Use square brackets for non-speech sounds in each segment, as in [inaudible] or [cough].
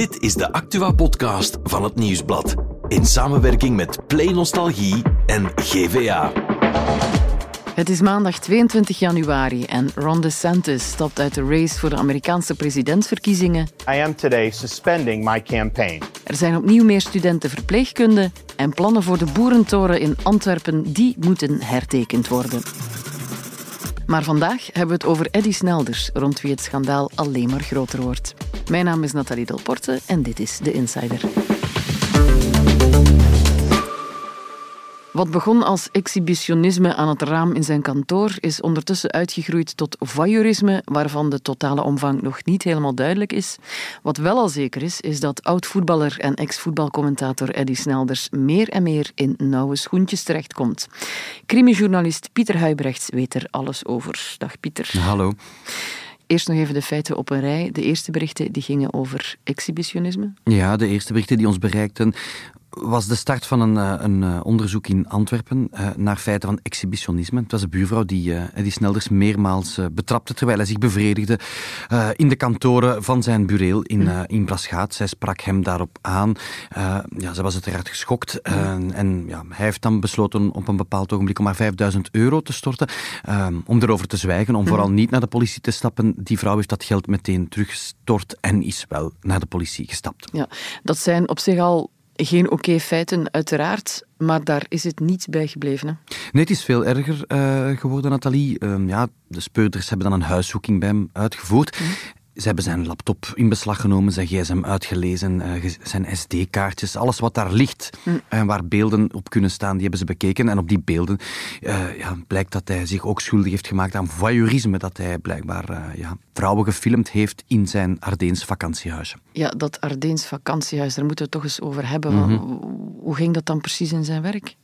Dit is de Actua-podcast van het Nieuwsblad. In samenwerking met Play Nostalgie en GVA. Het is maandag 22 januari en Ron DeSantis stapt uit de race voor de Amerikaanse presidentsverkiezingen. I am today suspending my campaign. Er zijn opnieuw meer studenten verpleegkunde en plannen voor de boerentoren in Antwerpen, die moeten hertekend worden. Maar vandaag hebben we het over Eddy Snelders, rond wie het schandaal alleen maar groter wordt. Mijn naam is Nathalie Delporte en dit is The Insider. Wat begon als exhibitionisme aan het raam in zijn kantoor is ondertussen uitgegroeid tot voyeurisme, waarvan de totale omvang nog niet helemaal duidelijk is. Wat wel al zeker is, is dat oud-voetballer en ex-voetbalcommentator Eddy Snelders meer en meer in nauwe schoentjes terechtkomt. Crimijournalist Pieter Huibrechts weet er alles over. Dag Pieter. Hallo. Eerst nog even de feiten op een rij. De eerste berichten die gingen over exhibitionisme. Ja, de eerste berichten die ons bereikten was de start van een, eh, een eh, onderzoek in Antwerpen uh, naar feiten van exhibitionisme. Het was een buurvrouw die uh, Eddie Snelders meermaals betrapte terwijl hij zich bevredigde in de kantoren van zijn bureel in, in Braschaat. Zij sprak hem daarop aan. ja, ze was uiteraard geschokt en ja, hij heeft dan besloten op een bepaald ogenblik om maar 5000 euro te storten om erover te zwijgen, om vooral niet naar de politie te stappen. Die vrouw heeft dat geld meteen teruggestort en is wel naar de politie gestapt. Ja, dat zijn op zich al geen oké feiten, uiteraard. Maar daar is het niet bij gebleven. Hè? Nee, het is veel erger uh, geworden, Nathalie. Uh, ja, de speurders hebben dan een huiszoeking bij hem uitgevoerd. Mhm. Ze hebben zijn laptop in beslag genomen, zijn gsm uitgelezen, uh, zijn SD-kaartjes, alles wat daar ligt mm. en waar beelden op kunnen staan, die hebben ze bekeken. En op die beelden uh, ja, blijkt dat hij zich ook schuldig heeft gemaakt aan voyeurisme, dat hij blijkbaar uh, ja, vrouwen gefilmd heeft in zijn Ardeens vakantiehuisje. Ja, dat Ardeens vakantiehuis, daar moeten we het toch eens over hebben. Mm -hmm. Hoe ging dat dan precies in zijn werk?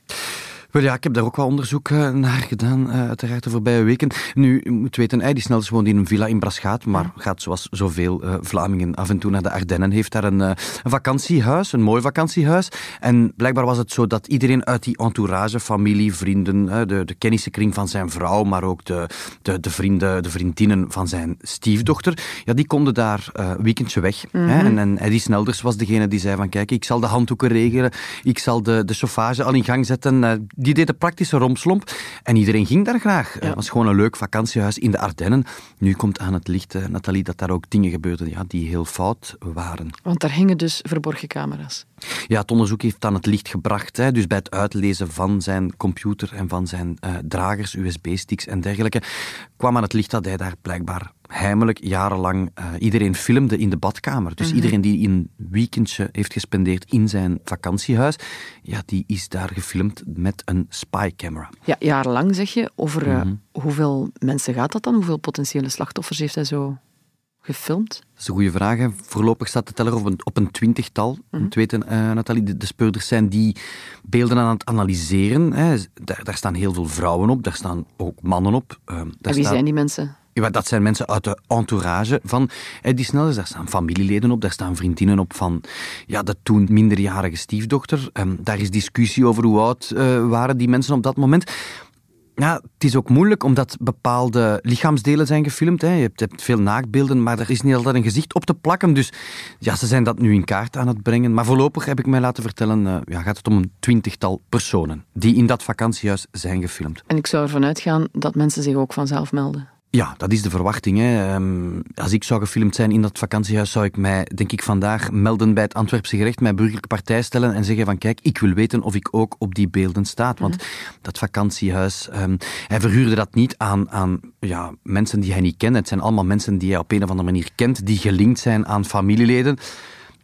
Wel ja, ik heb daar ook wel onderzoek uh, naar gedaan, uh, uiteraard de voorbije weken. Nu, je moet weten, die snelst woont in een villa in Braschaat, maar gaat zoals zoveel uh, Vlamingen af en toe naar de Ardennen, heeft daar een, een, vakantiehuis, een mooi vakantiehuis. En blijkbaar was het zo dat iedereen uit die entourage, familie, vrienden, de, de kennissenkring van zijn vrouw, maar ook de, de, de, vrienden, de vriendinnen van zijn stiefdochter, ja, die konden daar een weekendje weg. Mm -hmm. hè? En, en Eddie Snelders was degene die zei van, kijk, ik zal de handdoeken regelen, ik zal de, de chauffage al in gang zetten die deed de praktische romslomp en iedereen ging daar graag. Het was gewoon een leuk vakantiehuis in de Ardennen. Nu komt aan het licht, uh, Nathalie, dat daar ook dingen gebeurden ja, die heel fout waren. Want daar hingen dus verborgen camera's. Ja, het onderzoek heeft aan het licht gebracht. Hè, dus bij het uitlezen van zijn computer en van zijn uh, dragers, USB-sticks en dergelijke, kwam aan het licht dat hij daar blijkbaar heimelijk jarenlang uh, iedereen filmde in de badkamer. Dus mm -hmm. iedereen die een weekendje heeft gespendeerd in zijn vakantiehuis, ja, die is daar gefilmd met een spycamera. Ja, jarenlang zeg je. Over uh, mm -hmm. hoeveel mensen gaat dat dan? Hoeveel potentiële slachtoffers heeft hij zo gefilmd? Dat is een goede vraag. Hè. Voorlopig staat de teller op een, op een twintigtal. Mm -hmm. weten, uh, Nathalie, de, de, speurders zijn die beelden aan het analyseren. Hè. Daar, daar, staan heel veel vrouwen op, daar staan ook mannen op. Uh, en wie zijn die mensen? Ja, dat zijn mensen uit de entourage van Eddie Snellers. Daar staan familieleden op, daar staan vriendinnen op van ja, de toen minderjarige stiefdochter. Um, daar is discussie over hoe oud uh, waren die mensen op dat moment. Ja, het is ook moeilijk omdat bepaalde lichaamsdelen zijn gefilmd. Hè. Je, hebt, veel naaktbeelden, maar er is niet altijd een gezicht op te plakken. Dus ja, ze zijn dat nu in kaart aan het brengen. Maar voorlopig heb ik mij laten vertellen, uh, ja, gaat het om een twintigtal personen die in dat vakantiehuis zijn gefilmd. En ik zou ervan uitgaan dat mensen zich ook vanzelf melden. Ja, dat is de verwachting. Hè. Um, als ik zou gefilmd zijn in dat vakantiehuis, zou ik mij, denk ik, vandaag melden bij het Antwerpse gerecht, mijn burgerlijke partij stellen en zeggen van kijk, ik wil weten of ik ook op die beelden sta. Want mm -hmm. dat vakantiehuis, um, hij verhuurde dat niet aan, aan ja, mensen die hij niet kent. Het zijn allemaal mensen die hij op een of andere manier kent, die gelinkt zijn aan familieleden.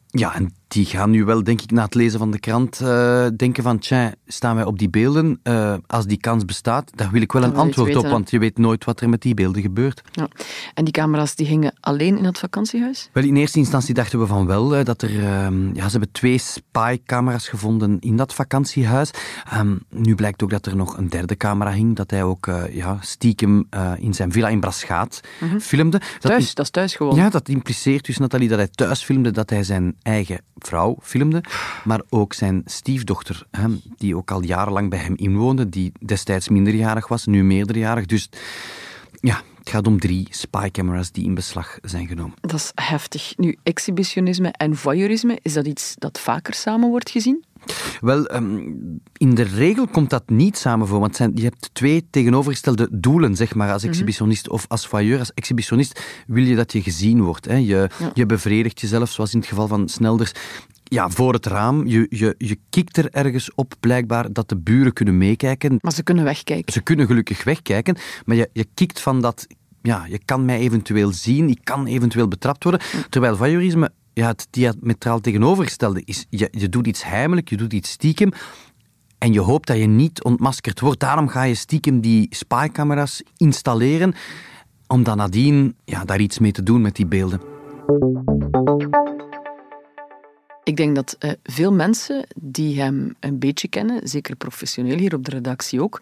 Ja, en die gaan nu wel, denk ik, na het lezen van de krant uh, denken van, tja, staan wij op die beelden? Uh, als die kans bestaat, daar wil ik wel een antwoord op, want je weet nooit wat er met die beelden gebeurt. Ja. En die camera's die hingen alleen in het vakantiehuis? Wel, in eerste instantie dachten we van wel, uh, dat er, uh, ja, ze hebben twee spy-camera's gevonden in dat vakantiehuis. Um, nu blijkt ook dat er nog een derde camera hing, dat hij ook ja, stiekem in zijn villa in Braschaat -hmm. filmde. Dat thuis, dat is thuis gewoon? Ja, dat impliceert dus, Nathalie, dat hij thuis filmde, dat hij zijn eigen vrouw filmde, maar ook zijn stiefdochter, hè, die ook al jarenlang bij hem inwoonde, die destijds minderjarig was, nu meerderjarig. Dus ja, Het gaat om drie spycameras die in beslag zijn genomen. Dat is heftig. Nu, exhibitionisme en voyeurisme, is dat iets dat vaker samen wordt gezien? Wel, ehm, in de regel komt dat niet samen voor, want zijn, je hebt twee tegenovergestelde doelen, zeg maar, als exhibitionist of als voyeur. Als exhibitionist wil je dat je gezien wordt. Hè. Je, je bevredigt jezelf, zoals in het geval van Snelders, ja, voor het raam. Je, je, je kikt er ergens op, blijkbaar, dat de buren kunnen meekijken. Maar ze kunnen wegkijken. Ze kunnen gelukkig wegkijken, maar je, je kikt van dat... Ja, je kan mij eventueel zien, ik kan eventueel betrapt worden. Terwijl voyeurisme ja, het diametraal tegenovergestelde is. Je, je doet iets heimelijk, je doet iets stiekem. En je hoopt dat je niet ontmaskerd wordt. Daarom ga je stiekem die spycamera's installeren. Om dan nadien ja, daar iets mee te doen met die beelden. Ik denk dat uh, veel mensen die hem een beetje kennen, zeker professioneel hier op de redactie ook,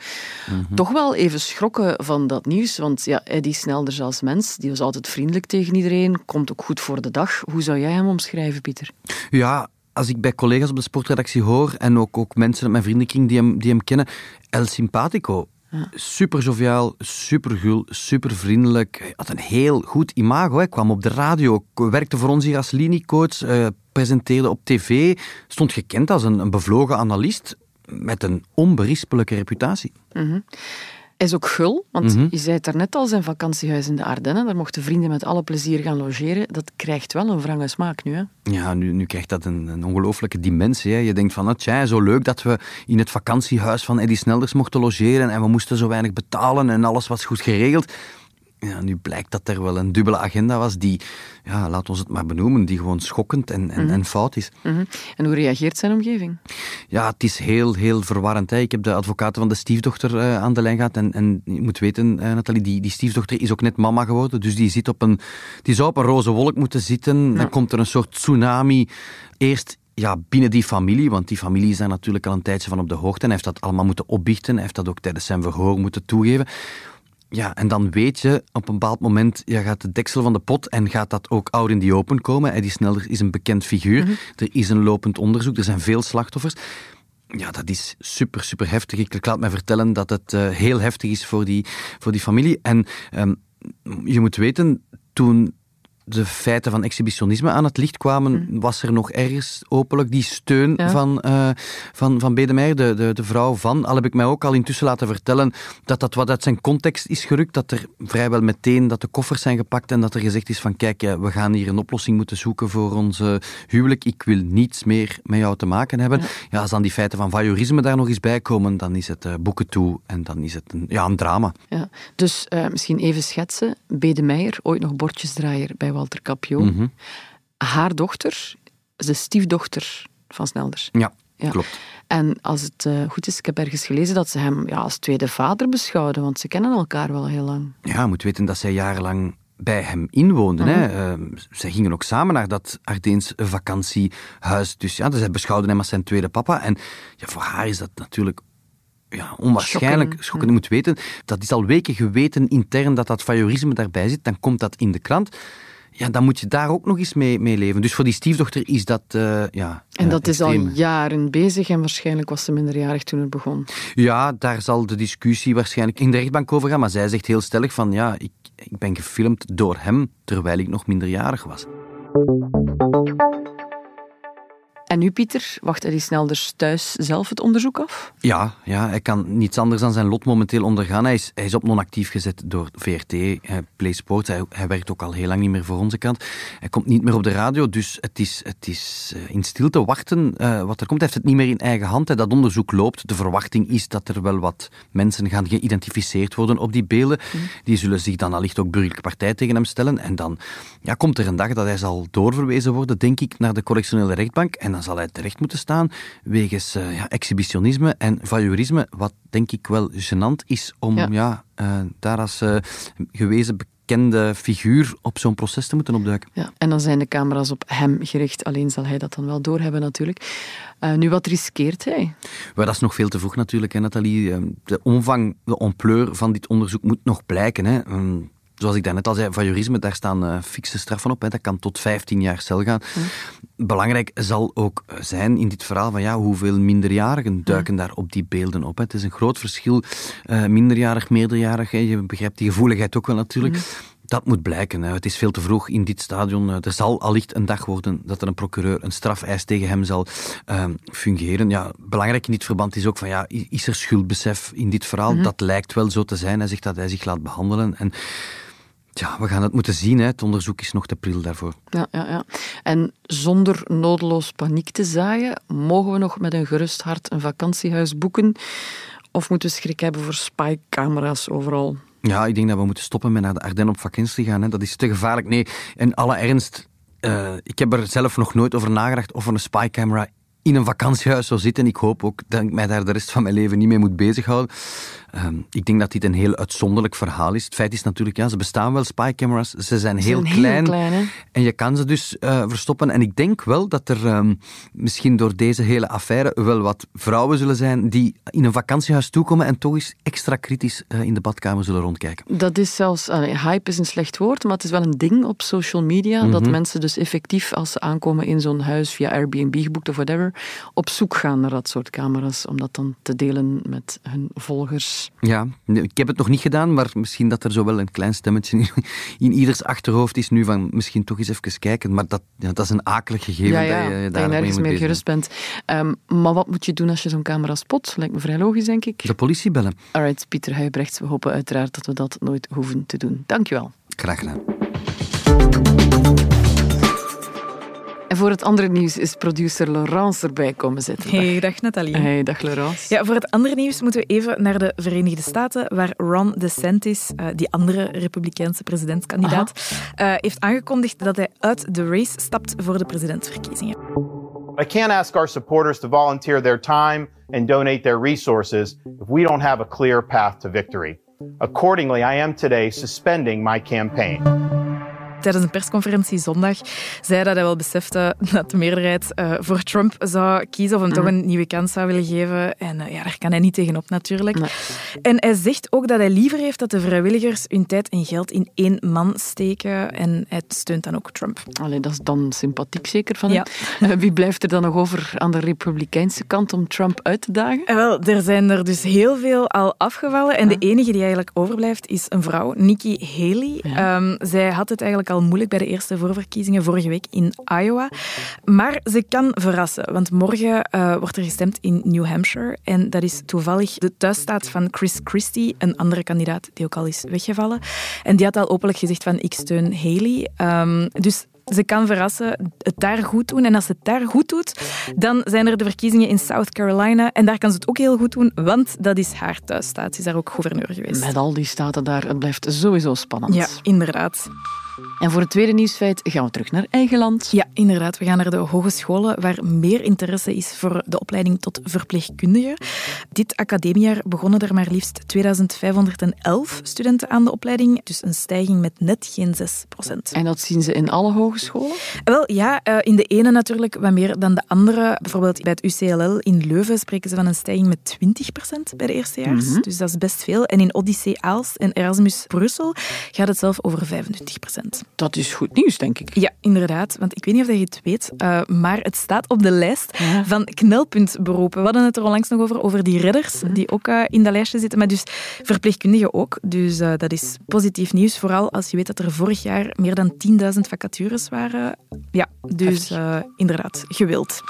Mhm. toch wel even schrokken van dat nieuws. Want ja, Eddie Snelders als mens, die was altijd vriendelijk tegen iedereen, komt ook goed voor de dag. Hoe zou jij hem omschrijven, Pieter? Ja, als ik bij collega's op de sportredactie hoor en ook, ook mensen uit mijn vriendenkring die hem, die hem kennen, El Simpatico. Super joviaal, super gul, super vriendelijk. Hij had een heel goed imago. Hij kwam op de radio, werkte voor ons hier als liniecoach, eh, presenteerde op tv, stond gekend als een, een bevlogen analist met een onberispelijke reputatie. Hij is ook gul, want je zei het daarnet al, zijn vakantiehuis in de Ardennen, daar mochten vrienden met alle plezier gaan logeren. Dat krijgt wel een wrange smaak nu, hè? Ja, nu, nu krijgt dat een, een ongelooflijke dimensie. Hè. Je denkt van, ah, tja, zo leuk dat we in het vakantiehuis van Eddie Snelders mochten logeren en we moesten zo weinig betalen en alles was goed geregeld. Ja, nu blijkt dat er wel een dubbele agenda was die, ja, laat ons het maar benoemen, die gewoon schokkend en, en, en fout is. Mhm. En hoe reageert zijn omgeving? Ja, het is heel, heel verwarrend. Hè. Ik heb de advocaten van de stiefdochter eh, aan de lijn gehad. En, en je moet weten, eh, Nathalie, die, die stiefdochter is ook net mama geworden. Dus die, zit op een, die zou op een roze wolk moeten zitten. Dan komt er een soort tsunami. Eerst ja, binnen die familie, want die familie is daar natuurlijk al een tijdje van op de hoogte. En hij heeft dat allemaal moeten opbiechten. Hij heeft dat ook tijdens zijn verhoor moeten toegeven. Ja, en dan weet je, op een bepaald moment ja, gaat de deksel van de pot en gaat dat ook out in the open komen. Eddie Sneller is een bekend figuur. Er is een lopend onderzoek, er zijn veel slachtoffers. Ja, dat is super, super heftig. Ik, ik laat mij vertellen dat het eh, heel heftig is voor die, voor die familie. En ehm, je moet weten, toen de feiten van exhibitionisme aan het licht kwamen, was er nog ergens openlijk die steun Ja. van, eh van, van Bedemeijer, de, de, de vrouw van. Al heb ik mij ook al intussen laten vertellen dat dat wat uit zijn context is gerukt, dat er vrijwel meteen dat de koffers zijn gepakt en dat er gezegd is van kijk, ja, we gaan hier een oplossing moeten zoeken voor ons huwelijk. Ik wil niets meer met jou te maken hebben. Ja. als dan die feiten van voyeurisme daar nog eens bij komen, dan is het eh, boeken toe en dan is het een, ja, een drama. Ja. Dus eh, misschien even schetsen. Bede Meijer, ooit nog bordjesdraaier bij Walter Capio. Mhm. Haar dochter is de stiefdochter van Snelders. Ja, Ja. klopt. En als het eh, goed is, ik heb ergens gelezen dat ze hem ja, als tweede vader beschouwden, want ze kennen elkaar wel heel lang. Ja, je moet weten dat zij jarenlang bij hem inwoonden. hè. Ehm, zij gingen ook samen naar dat Ardeens vakantiehuis. Dus ja, dus zij beschouwden hem als zijn tweede papa. En ja, voor haar is dat natuurlijk ja, onwaarschijnlijk Schokken, schokkend. Je moet weten, dat is al weken geweten intern dat dat voyeurisme daarbij zit. Dan komt dat in de krant. Ja, dan moet je daar ook nog eens mee, mee leven. Dus voor die stiefdochter is dat eh, ja, En eh, dat is al jaren bezig en waarschijnlijk was ze minderjarig toen het begon. Ja, daar zal de discussie waarschijnlijk in de rechtbank over gaan. Maar zij zegt heel stellig van ja, ik, ik ben gefilmd door hem terwijl ik nog minderjarig was. En nu, Pieter, wacht Eddie Snelders thuis zelf het onderzoek af? Ja, ja, hij kan niets anders dan zijn lot momenteel ondergaan. Hij is, hij is op non-actief gezet door VRT, eh, Play Sports. Hij, hij werkt ook al heel lang niet meer voor onze kant. Hij komt niet meer op de radio, dus het is, het is eh, in stilte wachten eh, wat er komt. Hij heeft het niet meer in eigen hand. Hè. Dat onderzoek loopt. De verwachting is dat er wel wat mensen gaan geïdentificeerd worden op die beelden. Die zullen zich dan allicht ook burgerlijke partij tegen hem stellen. En dan ja, komt er een dag dat hij zal doorverwezen worden, denk ik, naar de correctionele rechtbank. En dan zal hij terecht moeten staan wegens eh, ja, exhibitionisme en voyeurisme, wat denk ik wel gênant is om Ja. ja. eh, daar als eh, gewezen bekende figuur op zo'n proces te moeten opduiken. Ja. En dan zijn de camera's op hem gericht. Alleen zal hij dat dan wel doorhebben, natuurlijk. Nu, wat riskeert hij? Maar dat is nog veel te vroeg natuurlijk, hè, Nathalie. Eh, De omvang, de ampleur van dit onderzoek moet nog blijken. Hè. Ehm, zoals ik daarnet al zei, voyeurisme, daar staan uh, fikse straffen op. Hè. Dat kan tot 15 jaar cel gaan. Belangrijk zal ook zijn in dit verhaal van ja, hoeveel minderjarigen duiken daar op die beelden op. Hè. Het is een groot verschil, uh, minderjarig, meerderjarig. Hè. Je begrijpt die gevoeligheid ook wel natuurlijk. Dat moet blijken. Het is veel te vroeg in dit stadion. Er zal allicht een dag worden dat er een procureur een strafeis tegen hem zal uh, fungeren. Ja, belangrijk in dit verband is ook van ja, is er schuldbesef in dit verhaal? Dat lijkt wel zo te zijn. Hij zegt dat hij zich laat behandelen. En ja, we gaan het moeten zien. Hè. Het onderzoek is nog te pril daarvoor. Ja, ja, ja. En zonder nodeloos paniek te zaaien, mogen we nog met een gerust hart een vakantiehuis boeken? Of moeten we schrik hebben voor spycamera's overal? Ja, ik denk dat we moeten stoppen met naar de Ardennen op vakantie gaan. Hè. Dat is te gevaarlijk. Nee, in alle ernst, uh, ik heb er zelf nog nooit over nagedacht of er een spycamera in een vakantiehuis zou zitten. Ik hoop ook dat ik mij daar de rest van mijn leven niet mee moet bezighouden. Ehm, ik denk dat dit een heel uitzonderlijk verhaal is. Het feit is natuurlijk, ja, ze bestaan wel, spycameras. Ze zijn heel klein. en je kan ze dus uh, verstoppen. En ik denk wel dat er um, misschien door deze hele affaire wel wat vrouwen zullen zijn die in een vakantiehuis toekomen en toch eens extra kritisch uh, in de badkamer zullen rondkijken. Dat is zelfs, uh, hype is een slecht woord, maar het is wel een ding op social media. Dat mhm. mensen dus effectief, als ze aankomen in zo'n huis via Airbnb geboekt of whatever, op zoek gaan naar dat soort camera's. Om dat dan te delen met hun volgers. Ja, ik heb het nog niet gedaan, maar misschien dat er zo wel een klein stemmetje in, in ieders achterhoofd is nu van misschien toch eens even kijken. Maar dat, ja, dat is een akelig gegeven ja, ja, dat je, daar nergens meer gerust bent. Um, maar wat moet je doen als je zo'n camera spot? Lijkt me vrij logisch, denk ik. De politie bellen. Alright, Pieter Huibrechts, we hopen uiteraard dat we dat nooit hoeven te doen. Dankjewel. Graag gedaan. En voor het andere nieuws is producer Laurence erbij komen zitten. Hey, dag Nathalie. Hey, dag Laurence. Ja, voor het andere nieuws moeten we even naar de Verenigde Staten, waar Ron DeSantis, uh, die andere republikeinse presidentskandidaat, uh, heeft aangekondigd dat hij uit de race stapt voor de presidentsverkiezingen. I can't ask our supporters to volunteer their time and donate their resources if we don't have a clear path to victory. Accordingly, I am today suspending my campaign tijdens een persconferentie zondag zei dat hij wel besefte dat de meerderheid uh, voor Trump zou kiezen of hem toch mhm. een nieuwe kans zou willen geven. En uh, ja, daar kan hij niet tegenop natuurlijk. En hij zegt ook dat hij liever heeft dat de vrijwilligers hun tijd en geld in één man steken. En hij steunt dan ook Trump. Allee, dat is dan sympathiek zeker van ja. hem. [laughs] Uh, wie blijft er dan nog over aan de republikeinse kant om Trump uit te dagen? wel, er zijn er dus heel veel al afgevallen. En de enige die eigenlijk overblijft is een vrouw, Nikki Haley. Um, zij had het eigenlijk al moeilijk bij de eerste voorverkiezingen vorige week in Iowa. Maar ze kan verrassen, want morgen uh, wordt er gestemd in New Hampshire. En dat is toevallig de thuisstaat van Chris Christie, een andere kandidaat die ook al is weggevallen. En die had al openlijk gezegd van ik steun Haley. Um, dus ze kan verrassen, het daar goed doen. En als ze het daar goed doet, dan zijn er de verkiezingen in South Carolina. En daar kan ze het ook heel goed doen, want dat is haar thuisstaat. Ze is daar ook gouverneur geweest. Met al die staten daar, het blijft sowieso spannend. Ja, inderdaad. En voor het tweede nieuwsfeit gaan we terug naar eigen land. Ja, inderdaad. We gaan naar de hogescholen waar meer interesse is voor de opleiding tot verpleegkundige. Dit academiejaar begonnen er maar liefst 2511 studenten aan de opleiding, dus een stijging met net geen 6 procent. En dat zien ze in alle hogescholen? Wel, ja. Eh, in de ene natuurlijk wat meer dan de andere. Bijvoorbeeld bij het UCLL in Leuven spreken ze van een stijging met 20 procent bij de eerstejaars. Mm Dus dat is best veel. En in Odyssee Aalst en Erasmus Brussel gaat het zelf over 25 procent. Dat is goed nieuws, denk ik. Ja, inderdaad. Want ik weet niet of je het weet, uh, maar het staat op de lijst van knelpuntberoepen. We hadden het er onlangs nog over, over die redders, die ook uh, in dat lijstje zitten. Maar dus verpleegkundigen ook. Dus uh, dat is positief nieuws. Vooral als je weet dat er vorig jaar meer dan 10.000 vacatures waren. Ja, dus inderdaad, gewild.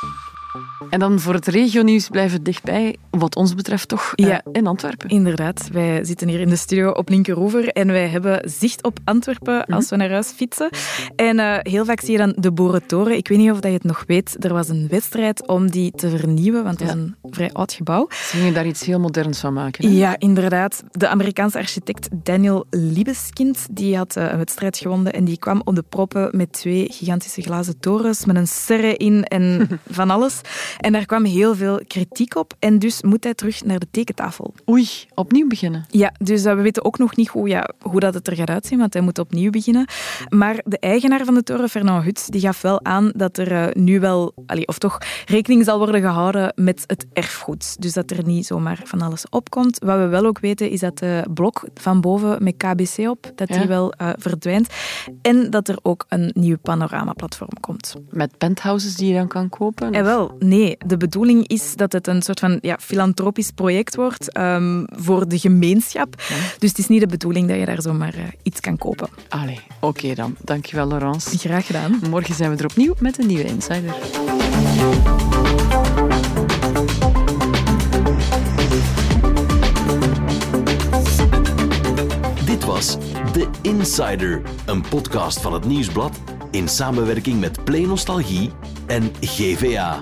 En dan voor het regionieuws blijven dichtbij, wat ons betreft toch, eh, ja, in Antwerpen. Inderdaad. Wij zitten hier in de studio op Linkeroever en wij hebben zicht op Antwerpen mhm. als we naar huis fietsen. En uh, heel vaak zie je dan de Borentoren. Ik weet niet of dat je het nog weet. Er was een wedstrijd om die te vernieuwen, want het is een vrij oud gebouw. Ze gingen daar iets heel moderns van maken. Hè? Ja, inderdaad. De Amerikaanse architect Daniel Liebeskind die had uh, een wedstrijd gewonnen en die kwam op de proppen met twee gigantische glazen torens met een serre in en [laughs] van alles. En daar kwam heel veel kritiek op. En dus moet hij terug naar de tekentafel. Oei, opnieuw beginnen. Ja, dus we weten ook nog niet hoe, ja, hoe dat het er gaat uitzien, want hij moet opnieuw beginnen. Maar de eigenaar van de toren, Fernand Huts, die gaf wel aan dat er uh, nu wel, of toch rekening zal worden gehouden met het erfgoed. Dus dat er niet zomaar van alles opkomt. Wat we wel ook weten is dat de blok van boven met KBC op, dat die wel uh, verdwijnt. En dat er ook een nieuw panoramaplatform komt. Met penthouses die je dan kan kopen? Eh, wel, nee. De bedoeling is dat het een soort van ja, filantropisch project wordt um, voor de gemeenschap. Ja. Dus het is niet de bedoeling dat je daar zomaar uh, iets kan kopen. Allee, oké okay dan. Dankjewel, Laurence. Graag gedaan. Morgen zijn we er opnieuw met een nieuwe Insider. Dit was The Insider, een podcast van het Nieuwsblad in samenwerking met Play Nostalgie en GVA.